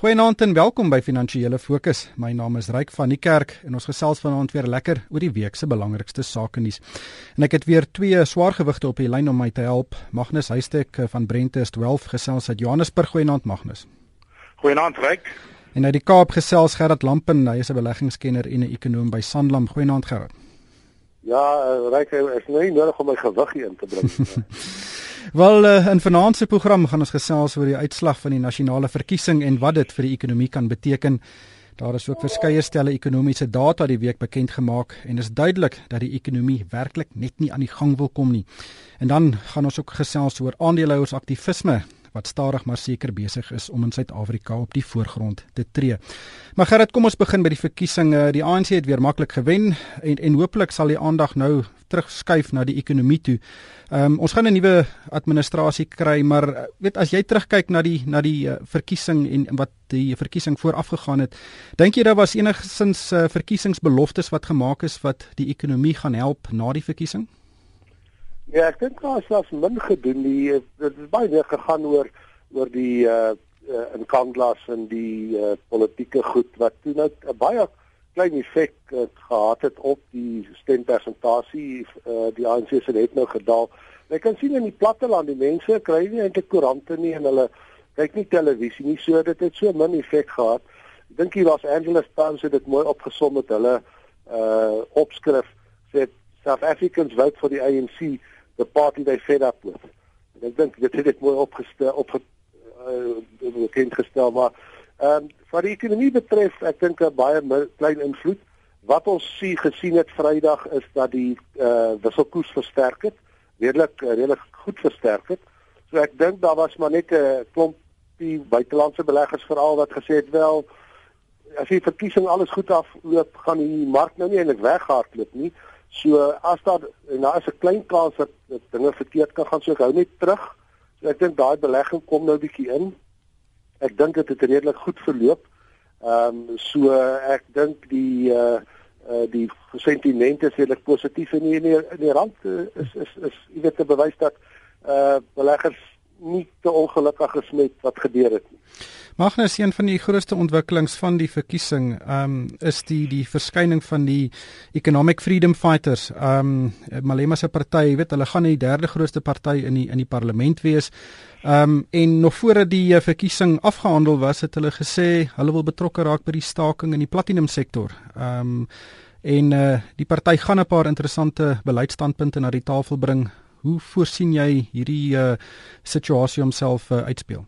Goeienaand en welkom by Finansiële Fokus. My naam is Ryk van die Kerk en ons gesels vanaand weer lekker oor die week se belangrikste sake nuus. En ek het weer twee swaargewigte op die lyn om my te help. Magnus Huystek van Brente is 12 gesels uit Johannesburg. Goeienaand Magnus. Goeienaand Ryk. En uit die Kaap gesels Gerard Lampen, hy is 'n beleggingskenner en 'n ekonom by Sanlam. Goeienaand Gerard. Ja, eh, Ryk, ek is nou nie nodig om my gewig in te bring nie. Wel uh, in vanaand se program gaan ons gesels oor die uitslag van die nasionale verkiesing en wat dit vir die ekonomie kan beteken. Daar is ook verskeie stelle ekonomiese data die week bekend gemaak en is duidelik dat die ekonomie werklik net nie aan die gang wil kom nie. En dan gaan ons ook gesels oor aandeelhouers aktivisme wat stadig maar seker besig is om in Suid-Afrika op die voorgrond te tree. Maar Gerrit, kom ons begin by die verkiesing. Die ANC het weer maklik gewen en en hopelik sal die aandag nou terugskuif na die ekonomie toe. Ehm um, ons gaan 'n nuwe administrasie kry, maar weet as jy terugkyk na die na die uh, verkiesing en wat die verkiesing voorafgegaan het, dink jy daar was enigsins uh, verkiesingsbeloftes wat gemaak is wat die ekonomie gaan help na die verkiesing? Ja, ek dink daar is selfs min gedoen die dit is baie meer gegaan oor oor die uh, uh in Kanglas en die uh, politieke goed wat toe nou 'n baie klein effek uh, gehad het op die stempersentasie uh die ANC se het nou gedaal. Jy kan sien in die platteland die mense kry nie eintlik koerante nie en hulle kyk nie televisie nie, so dit het so min effek gehad. Ek dink hier was Angela Stans het dit mooi opgesom met hulle uh opskrif sê South Africans vote for the ANC the party they fed up with. En ek dink dit het dit mooi opgestel op uh, kind gestel maar ehm um, wat die ekonomie betref, ek dink 'n baie klein invloed. Wat ons sien gesien het Vrydag is dat die uh, wisselkoers versterk het, redelik uh, redelik goed versterk het. So ek dink daar was maar net 'n klomp die buitelandse beleggers veral wat gesê het wel as die verkiesing alles goed afloop, gaan die mark nou nie eintlik weghardloop nie. So as daar en daar is 'n klein kans dat, dat dinge verkeerd kan gaan, so ek hou net terug. So ek dink daai belegging kom nou bietjie in. Ek dink dit het redelik goed verloop. Ehm um, so ek dink die uh uh die sentiment is redelik positief die in die, in die rand uh, is is is jy weet te bewys dat uh beleggers nie te ongelukkig is met wat gebeur het nie. Magnus, een van die grootste ontwikkelings van die verkiesing, ehm um, is die die verskyning van die Economic Freedom Fighters. Ehm um, Malema se party, jy weet, hulle gaan die derde grootste party in die in die parlement wees. Ehm um, en nog voordat die uh, verkiesing afgehandel was, het hulle gesê hulle wil betrokke raak by die staking in die platinum sektor. Ehm um, en uh, die party gaan 'n paar interessante beleidsstandpunte na die tafel bring. Hoe voorsien jy hierdie uh, situasie homself uh, uitspeel?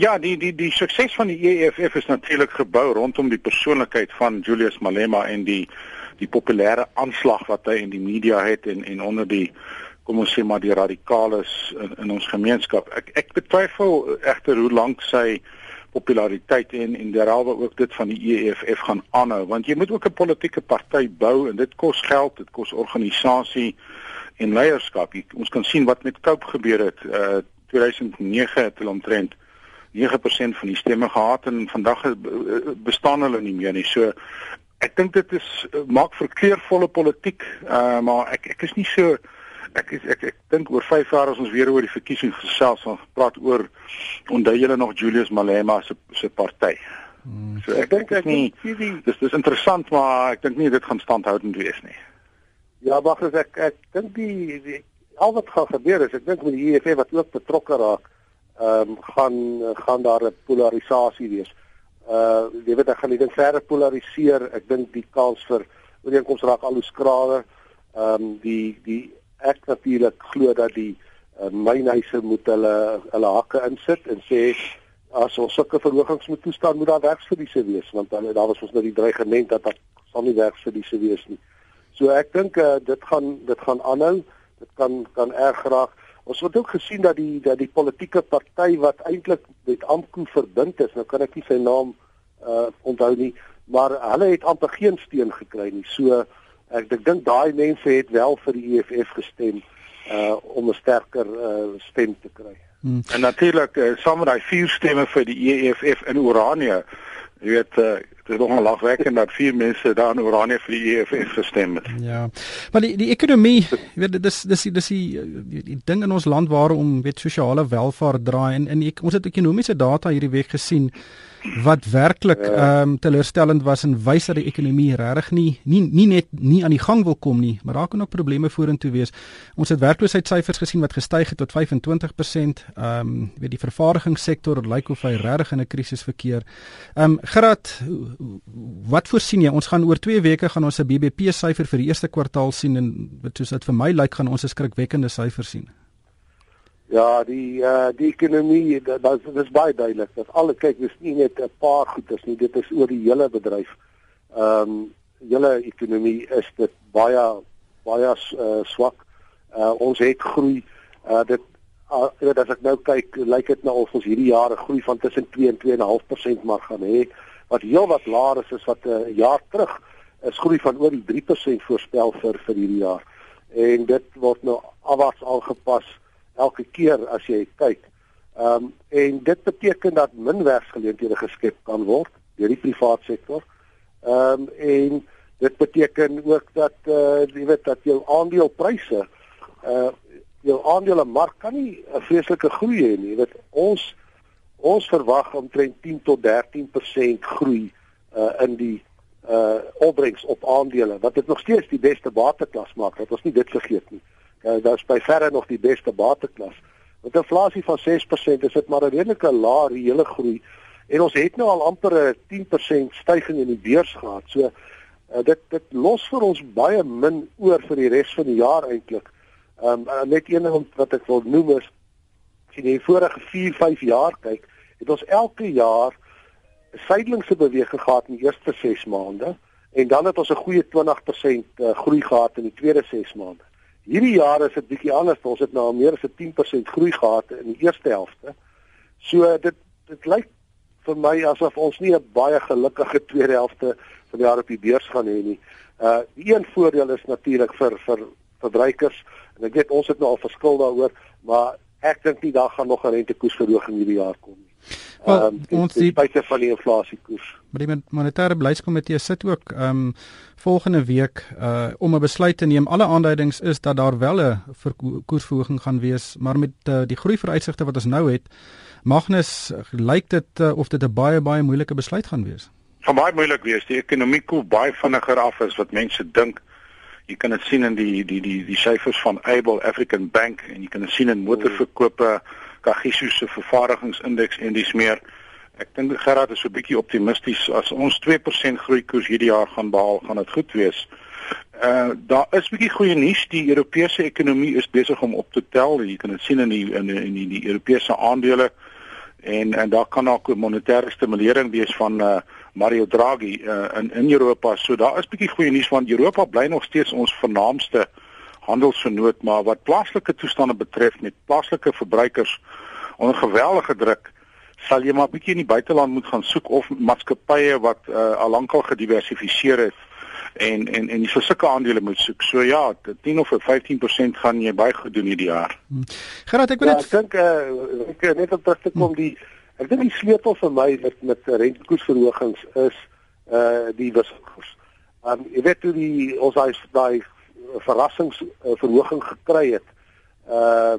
Ja, die die die sukses van die EFF is natuurlik gebou rondom die persoonlikheid van Julius Malema en die die populêre aanslag wat hy in die media het en en onder die kom ons sê maar die radikales in, in ons gemeenskap. Ek ek betwyfel egter hoe lank sy populariteit en en derhalwe ook dit van die EFF gaan aanhou want jy moet ook 'n politieke party bou en dit kos geld, dit kos organisasie en leierskap. Jy, ons kan sien wat met Cope gebeur het. Uh 2009 het hulle omtrent 9% van die stemme gehad en vandag bestaan hulle nie meer nie. So ek dink dit is maak vir kleurvolle politiek, uh, maar ek ek is nie so ek is ek ek dink oor 5 jaar as ons weer oor die verkiesing gesels gaan praat oor onthou julle nog Julius Malema se se party. Hmm. So ek, ek dink ek nie dis dis interessant maar ek dink nie dit gaan standhoudend wees nie. Ja, wag as ek ek dink die, die al wat gaan gebeur is ek dink met die EFF wat ook betrokke raak ehm um, gaan gaan daar 'n polarisasie wees. Uh jy weet ek gaan dit verder polariseer. Ek dink die kans vir ooreenkomste raak al hoe skraler. Ehm um, die die ek natuurlik glo dat die uh, mynhuise moet hulle hulle hakke insit en sê as ons sulke verhogings moet toestaan moet daar werksverliese wees want dan daar was ons nou die dreigement dat daar sal nie werksverliese wees nie. So ek dink uh, dit gaan dit gaan aanhou. Dit kan kan erg raak. Ons het ook gesien dat die dat die politieke party wat eintlik met AMKU verbind is, nou kan ek nie sy naam uh onthou nie, maar hulle het amper geen steun gekry nie. So ek ek dink daai mense het wel vir die EFF gestem uh om 'n sterker uh stem te kry. Hmm. En natuurlik uh, saam met daai vier stemme vir die EFF in Oranje, jy weet uh Dit is nogal lagwekkend dat vier mense daar in Oranje vir die EFF gestem het. Ja. Maar die die ekonomie, weet dis dis dis die, die, die ding in ons land waarom weet sosiale welvaart draai en in ons het ekonomiese data hierdie week gesien wat werklik ja. ehm um, teleurstellend was en wys dat die ekonomie regtig nie nie nie net nie aan die gang wil kom nie, maar daar kan ook probleme vorentoe wees. Ons het werkloosheidsyfers gesien wat gestyg het tot 25%. Ehm um, weet die vervaardigingssektor lyk of hy regtig in 'n krisis verkeer. Ehm um, Gerard, wat voorsien jy? Ons gaan oor 2 weke gaan ons 'n BBP syfer vir die eerste kwartaal sien en soos dit vir my lyk gaan ons 'n skrikwekkende syfer sien. Ja, die uh die ekonomie, dit is baie duidelik. Dat alle kyk, dis nie net 'n paar goeders nie, dit is oor die hele bedryf. Ehm um, hele ekonomie is dit baie baie uh, swak. Uh ons het groei. Uh dit uh, weet as ek nou kyk, lyk dit nou of ons hierdie jaar 'n groei van tussen 2 en 2.5% mag gaan hê, wat heel wat laer is as wat 'n uh, jaar terug is groei van oor die 3% voorspel vir vir hierdie jaar. En dit word nou afwaarts aangepas elke keer as jy kyk. Ehm um, en dit beteken dat min werksgeleenthede geskep kan word deur die private sektor. Ehm um, en dit beteken ook dat eh uh, jy weet dat jou aandelepryse eh uh, jou aandelemark kan nie 'n vreeslike groei hê nie. Jy weet ons ons verwag omtrent 10 tot 13% groei uh in die uh opbrengs op aandele wat dit nog steeds die beste bateklas maak. Dat ons nie dit vergeet nie uh, dit is by verre nog die beste bateklas. Met 'n inflasie van 6% is dit maar 'n redelike lae reële groei en ons het nou al amper 'n 10% stygings in die beurs gehad. So uh, dit dit los vir ons baie min oor vir die res van die jaar eintlik. Ehm um, net een ding wat ek wil noem is as jy die vorige 4, 5 jaar kyk, het ons elke jaar 'n suidelingse beweging gehad in die eerste 6 maande en dan het ons 'n goeie 20% uh, groei gehad in die tweede 6 maande. Hierdie jaar is dit bietjie anders. Ons het nou meer as 'n 10% groei gehad in die eerste helfte. So dit dit lyk vir my asof ons nie 'n baie gelukkige tweede helfte van die jaar op die beurs gaan hê nie. Uh die een voordeel is natuurlik vir vir verbruikers en ek weet ons het nou al verskil daaroor, maar ek dink nie daar gaan nog 'n rentekoersverhoging hierdie jaar kom nie. Well, um, ons die buite van die inflasiekoers. Maar die monetêre beleidskomitee sit ook ehm um, volgende week uh om 'n besluit te neem. Alle aanduidings is dat daar wel 'n koersverhoging gaan wees, maar met uh, die groei vooruitsigte wat ons nou het, Magnus, lyk dit uh, of dit 'n baie baie moeilike besluit gaan wees. Gaan baie moeilik wees. Die ekonomie koel baie vinniger af as wat mense dink. Jy kan dit sien in die die die die syfers van Able African Bank en jy kan dit sien in motorverkope. Hmm Kagiso se vervaardigingsindeks en dis meer. Ek dink Gerard is so 'n bietjie optimisties as ons 2% groei koers hierdie jaar gaan behaal, gaan dit goed wees. Uh daar is bietjie goeie nuus, die Europese ekonomie is besig om op te tel. Jy kan dit sien in die in die, in die, die Europese aandele en en daar kan ook 'n monetêre stimulering wees van uh Mario Draghi uh, in in Europa. So daar is bietjie goeie nuus want Europa bly nog steeds ons vernaamste uh handelsvernoot maar wat plaaslike toestande betref met plaaslike verbruikers onder geweldige druk sal jy maar bietjie in die buiteland moet gaan soek of maatskappye wat uh, al lankal gediversifiseer het en en en die sulke aandele moet soek. So ja, 10 of 15% gaan jy baie goed doen hierdie jaar. Hmm. Gerard, ek wil net ja, ek dink uh, ek net op terug te kom hmm. die ek dink die sleutel vir my met met rentekoersverhogings is uh die wisselkoers. Um jy weet hoe die ons daai verrassingsverhoging gekry het, uh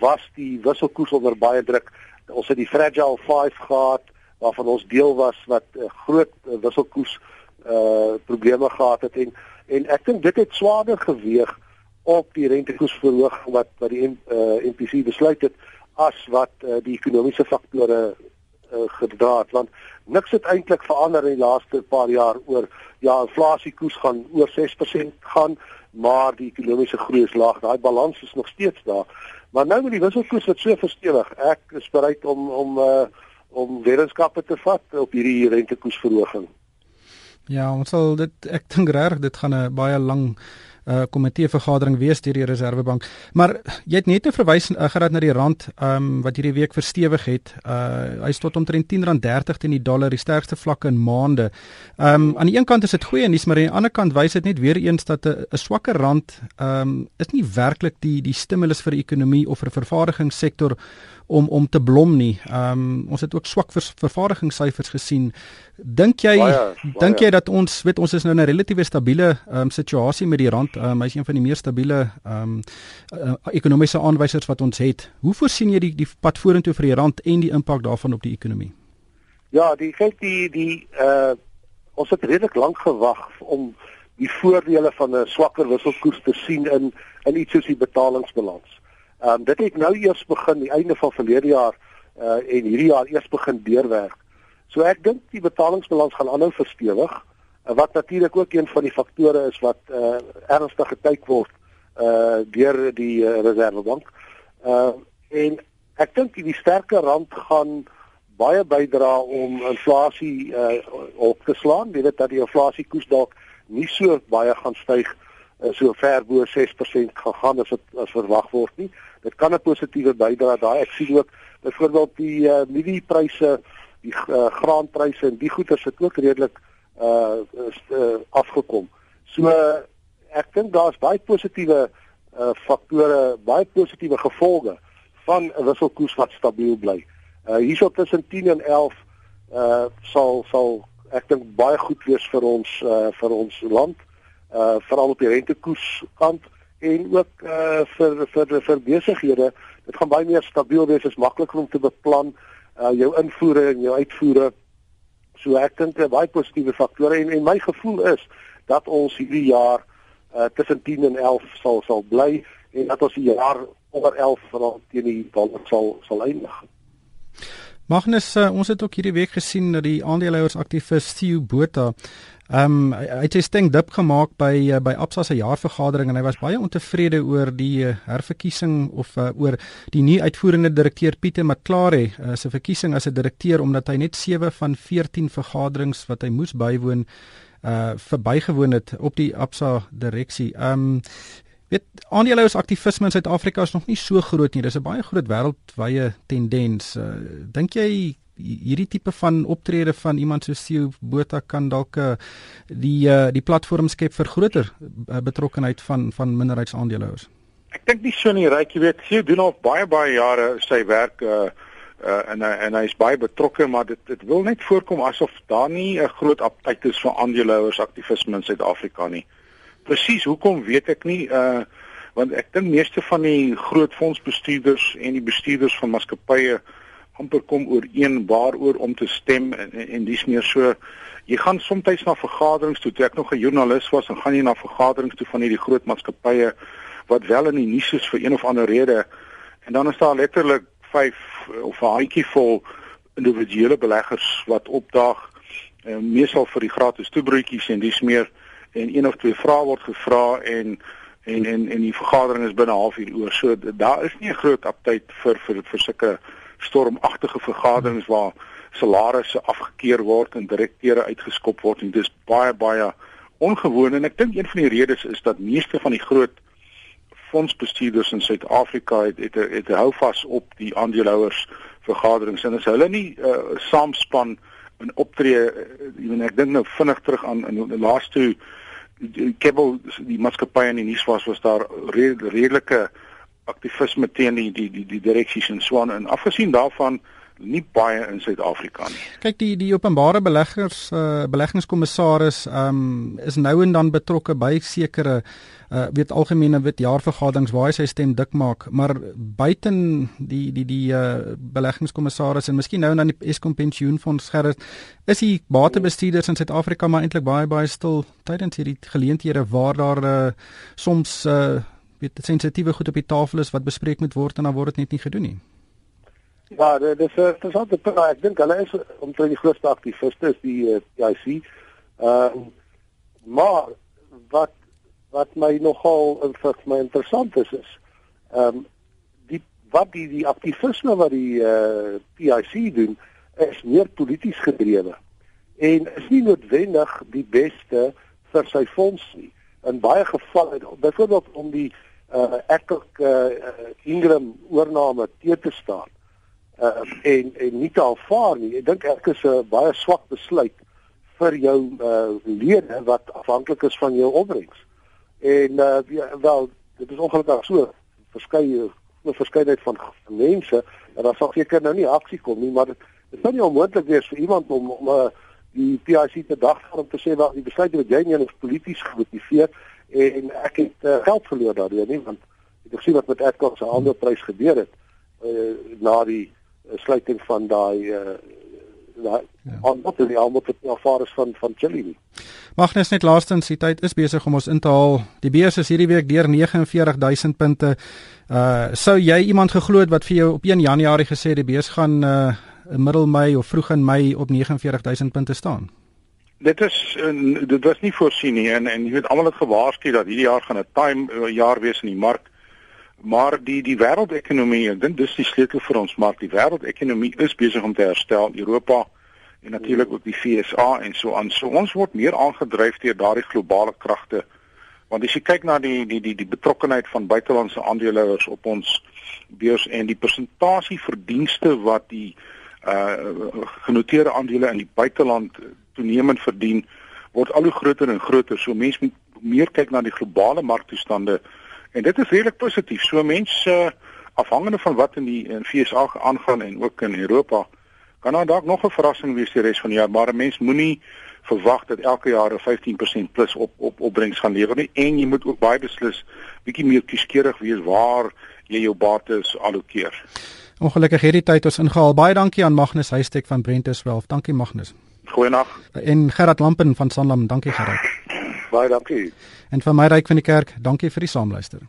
was die wisselkoers onder baie druk. Ons het die fragile 5 gehad waarvan ons deel was wat uh, groot uh, wisselkoers uh probleme gehad het en en ek dink dit het swaarder geweeg op die rentekoersverhoging wat wat die uh, MPC besluit het as wat uh, die ekonomiese faktore uh, gedra het want niks het eintlik verander in die laaste paar jaar oor ja inflasiekoers gaan oor 6% gaan maar die ekonomiese groei is laag. Daai balans is nog steeds daar. Maar nou met die wisselkoers wat so verstewig, ek is bereid om om uh om wetenskappe te vat op hierdie rentekoersverhoging. Ja, ons sal dit ek dink reg dit gaan 'n baie lang uh komitee vergadering wees deur die Reserwebank. Maar jy het net te verwys uh, geraad na die rand um wat hierdie week verstewig het. Uh hy is tot omtrent R10.30 teen die dollar, die sterkste vlakke in maande. Um aan die een kant is dit goeie nuus, maar aan die ander kant wys dit net weer eens dat 'n swakker rand um is nie werklik die die stimulus vir die ekonomie of vir vervaardigingssektor om om te blom nie. Ehm um, ons het ook swak vers, vervaardigingssyfers gesien. Dink jy baie, baie. dink jy dat ons weet ons is nou in 'n relatief stabiele ehm um, situasie met die rand. Ehm um, hy's een van die meer stabiele ehm um, uh, ekonomiese aanwysers wat ons het. Hoe voorsien jy die die pad vorentoe vir die rand en die impak daarvan op die ekonomie? Ja, die kyk die die uh ons het redelik lank gewag om die voordele van 'n swakker wisselkoers te sien in in iets soos die betalingsbalans. Ehm um, dit het nou eers begin die einde van verlede jaar uh en hierdie jaar eers begin deurwerk. So ek dink die betalingsbalans gaan aanhou verstewig uh, wat natuurlik ook een van die faktore is wat uh ernstig gekyk word uh deur die uh, Reservebank. Uh en ek dink die sterker rand gaan baie bydra om inflasie uh op te slaan. Weet dat die inflasiekoers dalk nie so baie gaan styg uh, so ver bo 6% gegaan as dit as verwag word nie. Dit kan 'n positiewe bydra daai. Ek sien ook byvoorbeeld die uh, mieliepryse, die uh, graanpryse en die goeder se ook redelik uh, uh afgekom. So uh, ek dink daar's baie positiewe uh faktore, baie positiewe gevolge van 'n wisselkoers wat stabiel bly. Uh hierso tussen 10 en 11 uh sal sal ek dink baie goed wees vir ons uh vir ons land. Veral op die rentekoers kant en ook uh vir vir vir besighede. Dit gaan baie meer stabiel wees, is makliker om te beplan uh jou invoere en jou uitvoere. So ek dink 'n baie positiewe faktore en en my gevoel is dat ons hierdie jaar uh tussen 10 en 11 sal sal bly en dat ons die jaar onder 11 veral teen die dollar sal sal eindig. Magnus, uh, ons het ook hierdie week gesien dat die aandeelhouers aktivis Theo Botha ehm um, hy het sy sting dip gemaak by uh, by Absa se jaarvergadering en hy was baie ontevrede oor die uh, herverkiesing of uh, oor die nuwe uitvoerende direkteur Pieter Maclare uh, se verkiesing as 'n direkteur omdat hy net 7 van 14 vergaderings wat hy moes bywoon uh verbygewoon het op die Absa direksie. Ehm um, weet aandeelhouers aktivisme in Suid-Afrika is nog nie so groot nie. Dis 'n baie groot wêreldwye tendens. Uh, Dink jy hierdie tipe van optrede van iemand soos Theo Botha kan dalk uh, die uh, die platform skep vir groter uh, betrokkenheid van van minderheidsaandeelhouers? Ek dink nie so nie, Ryk, jy weet, Theo doen al baie baie jare sy werk uh uh en en hy is baie betrokke maar dit dit wil net voorkom asof daar nie 'n groot aptyt is vir aandeelhouers aktivisme in Suid-Afrika nie. Uh Presies, hoekom weet ek nie uh want ek dink meeste van die groot fondsbestuurders en die bestuurders van maatskappye amper kom ooreen waaroor om te stem en en, en dis meer. So jy gaan soms na vergaderings toe, toe ek nog 'n joernalis was en gaan jy na vergaderings toe van hierdie groot maatskappye wat wel in die nuus is vir een of ander rede. En dan is daar letterlik 5 of 'n handjie vol individuele beleggers wat opdaag uh, meestal vir die gratis toebroodjies en dis meer en een of twee vrae word gevra en en en en die vergadering is binne 'n halfuur oor. So daar is nie 'n groot aptyd vir vir vir sulke stormagtige vergaderings waar salarisse afgekeur word en direkteure uitgeskop word en dis baie baie ongewoon en ek dink een van die redes is dat meeste van die groot fondsbestuurders in Suid-Afrika het het het hou vas op die aandeelhouers vergaderings en as hulle nie uh, saamspan in optree uh, ek dink nou vinnig terug aan in die laaste Kebel die maatskappy in die nuus was was daar redelike aktivisme teen die die die, die direksies in Swan en afgesien daarvan nie baie in Suid-Afrika nie. Kyk die die openbare beleggers uh, beleggingskommissaris um, is nou en dan betrokke by sekere uh, weet algemene wit jaarvergaderings waar hy sy stem dik maak, maar buiten die die die uh, beleggingskommissaris en miskien nou en dan die Eskom pensioenfonds gerus is die batebestuurders in Suid-Afrika maar eintlik baie baie stil tydens hierdie geleenthede waar daar uh, soms uh, weet sensitiewe goed op die tafel is wat bespreek moet word en dan word dit net nie gedoen nie. Ja, dit is punt. Ek dink hulle is omtrent die grootste aktiviste is die uh, eh. Ehm uh, maar wat wat my nogal vir my interessant is is ehm um, die wat die die aktivisme wat die uh, eh, PIC doen is meer polities gedrewe en is nie noodwendig die beste vir sy fonds nie. In baie gevalle byvoorbeeld om die uh, ek ook uh, Ingram oorname te te staan uh, en en nie te aanvaar nie. Ek dink ek is 'n baie swak besluit vir jou uh, lede wat afhanklik is van jou opbrengs. En uh, ja, wel, dit is ongelukkig so verskeie 'n verskeidenheid van mense en dan sal seker nou nie aksie kom nie, maar dit is nou nie onmoontlik wees vir iemand om om uh, die PIC te dagvaar om te sê wat die besluit wat jy neem is polities gemotiveer en ek het uh, geld verloor daardeur nie want ek het gesien wat met Adcock se aandeleprys gebeur het uh, na die sluiting van daai uh, daai aanbod en die aanbod wat ervaar is van van Chili nie. Magnus net laastens, die tyd is besig om ons in te haal. Die beurs is hierdie week deur 49000 punte. Uh sou jy iemand geglo het wat vir jou op 1 Januarie gesê die beurs gaan uh in middel Mei of vroeg in Mei op 49000 punte staan? Dit is dit was nie voorsien nie en en jy weet almal het gewaarsku dat hierdie jaar gaan 'n time jaar wees in die mark. Maar die die wêreldekonomie, ek dink dis die sleutel vir ons mark. Die wêreldekonomie is besig om te herstel. Europa en natuurlik ook die FSA en so aan. So ons word meer aangedryf deur daardie globale kragte. Want as jy kyk na die die die die betrokkeheid van buitelandse aandeelhouers op ons beurs en die persentasie verdienste wat die uh genoteerde aandele in die buiteland toenemend verdien word al hoe groter en groter. So mense moet meer kyk na die globale marktoestande En dit is redelik positief. So mense uh, afhangende van wat in die in FSA aangaan en ook in Europa kan daar dalk nog 'n verrassing wees die res van die jaar, maar 'n mens moenie verwag dat elke jaar 'n 15% plus op op opbrengs gaan lewer nie en jy moet ook baie beslis bietjie meer kieskeurig wees waar jy jou bates allokeer. Ongelukkig hierdie tyd ons ingehaal. Baie dankie aan Magnus Huystek van Brentus Wealth. Dankie Magnus. Goeienaand. En Gerard Lampen van Sanlam. Dankie Gerard. Baie dankie. En van my ryk van die kerk, dankie vir die saamluister.